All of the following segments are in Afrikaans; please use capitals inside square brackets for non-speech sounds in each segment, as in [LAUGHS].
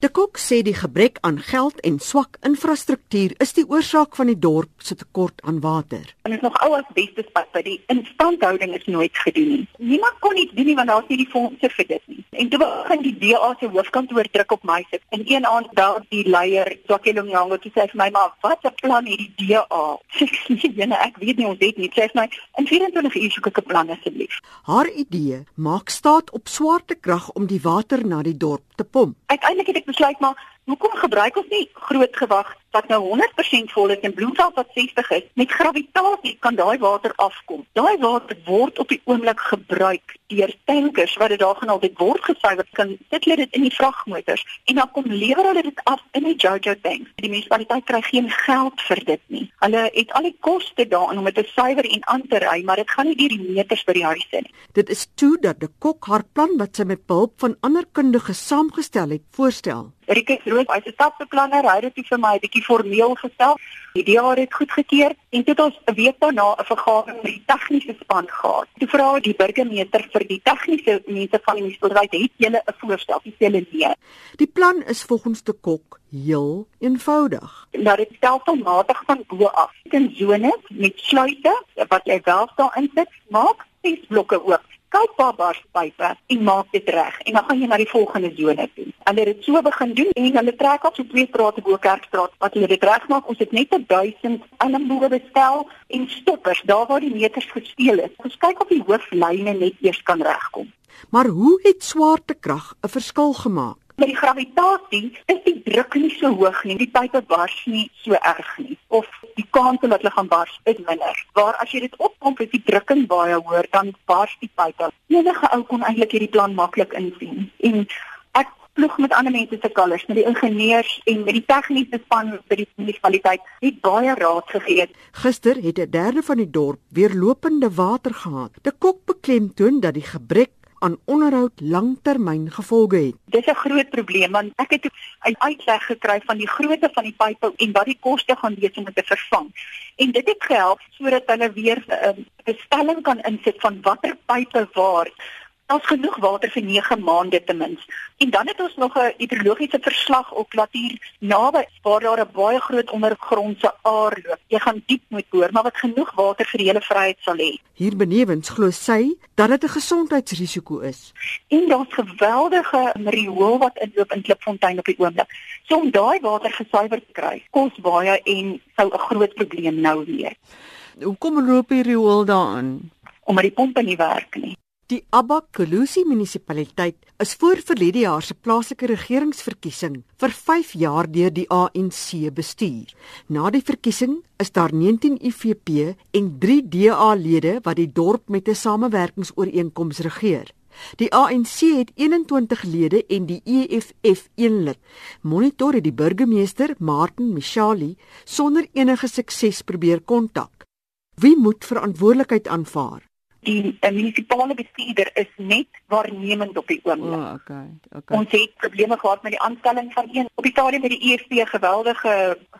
De Kok sê die gebrek aan geld en swak infrastruktuur is die oorsaak van die dorp se tekort aan water. En dit is nog ou as beste spat by die instandhouding is nooit gedoen nie. Niemand kon iets doen nie want daar was nie die fondse vir dit nie. En toe begin die DA se hoofkantoor druk op my sit. En een aand daar die leier, Swakelo Nyango, toe sê vir my maar wat 'n plan het die DA? [LAUGHS] Sê nee, ek weet nie ons het nie. Sê my in 24 uur soek ek 'n plan asseblief. Haar idee maak staat op swaartekrag om die water na die dorp te pomp. Uiteindelik het ek besluit maar hoekom gebruik ons nie groot gewag wat nou 100% vol is en Bloemfontein wat 60 is met gravitasie kan daai water afkom. Daai water word op die oomblik gebruik deur tankers wat dit daar gaan altyd word gesuiwer kan dit lê dit in die vragmotors en dan kom lewer hulle dit af in die Jojo tanks. Die munisipaliteit kry geen geld vir dit nie. Hulle het al die koste daarin om dit te suiwer en aan te ry, maar dit gaan nie deur die meters by die huise nie. Dit is toe dat die kok haar plan wat sy met behulp van ander kundiges saamgestel het, voorstel. Rikus Roos, hy's 'n stapbeplanner, hy het dit vir my 'n bietjie formeel gestel. Die DA het dit goedgekeur en dit ons 'n week daarna 'n vergadering met die tegniese span gehad. Toe vra die burgemeester vir die tegniese mense van die munisipaliteit, het julle 'n voorstel? Dis hulle nee. Die plan is volgens die kok heel eenvoudig. Nou dit stelselmatig van bo af. In zones met sluise wat jy wel daar insit, maak ses blokke oop kyk waar bars pype en maak dit reg en dan gaan jy na die volgende sone toe. Hulle het dit so begin doen en hulle trek op so twee strate bo Kerkstraat wat hulle dit regmaak. Ons het net 1000 aanboere bestel en stoppers daar waar die meters gesteel is. Ons kyk of die hooflyne net eers kan regkom. Maar hoe het swaartekrag 'n verskil gemaak? Met die gravitasie is die druk nie so hoog nie. Die pype bars nie so erg nie of die kans dat hulle gaan bars is minder. Waar as jy dit oppomp is die drukking baie hoër dan bars die pype. Enige ou kon eintlik hierdie plan maklik insien. En ek ploeg met ander mense se kalers, met die ingenieurs en met die tegniese span by die munisipaliteit het baie raad gegee. Gister het 'n derde van die dorp weer lopende water gehad. Die kok beklemtoon dat die gebrek aan onderhoud langtermyn gevolge het. Dis 'n groot probleem want ek het 'n uitleg gekry van die grootte van die pype en wat die koste gaan wees om dit te vervang. En dit het gehelp sodat hulle weer 'n um, bestelling kan insit van watter pype waar Daar's genoeg water vir 9 maande ten minste. En dan het ons nog 'n hidrologiese verslag op dat hier naby waar daar 'n baie groot ondergrondse aar loop. Jy gaan diep moet boor, maar wat genoeg water vir die hele vryheid sal hê. Hier benewens glo sy dat dit 'n gesondheidsrisiko is. En daar's geweldige riool wat inloop in Klipfontein op die oomblik. So om daai water gesuiwer te kry, kos baie en sou 'n groot probleem nou wees. Hoekom loop die riool daarin? Omdat die pompe nie werk nie. Die Abakulusi munisipaliteit is voor verlede jaar se plaaslike regeringsverkiesing vir 5 jaar deur die ANC bestuur. Na die verkiesing is daar 19 IFP en 3 DA-lede wat die dorp met 'n samewerkingsooreenkoms regeer. Die ANC het 21 lede en die EFF 1 lid. Monitor het die burgemeester, Martin Mishali, sonder enige sukses probeer kontak. Wie moet verantwoordelikheid aanvaar? Die uh, munisipale bestuurder is net waarnemend op die oomblik. Oh, okay. Okay. Ons het probleme gehad met die aanstelling van een op die stadium met die EFF geweldige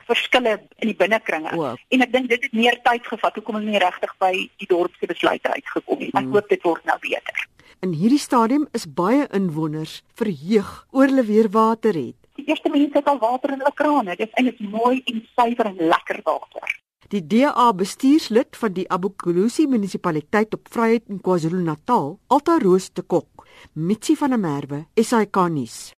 verskille in die binnekringe. Oh. En ek dink dit het meer tyd gevat hoekom ons nie regtig by die dorp se besluite uitgekom het. Ek mm. hoop dit word nou beter. In hierdie stadium is baie inwoners verheug oor hulle weer water het. Die eerste mense het al water in hulle krane. Dit is eintlik mooi en suiwer en lekker water. Die DA bestuurslid van die Abukulusi munisipaliteit op Vryheid in KwaZulu-Natal, Alta Roos te Kok, Mitsi van der Merwe, SAK nuus.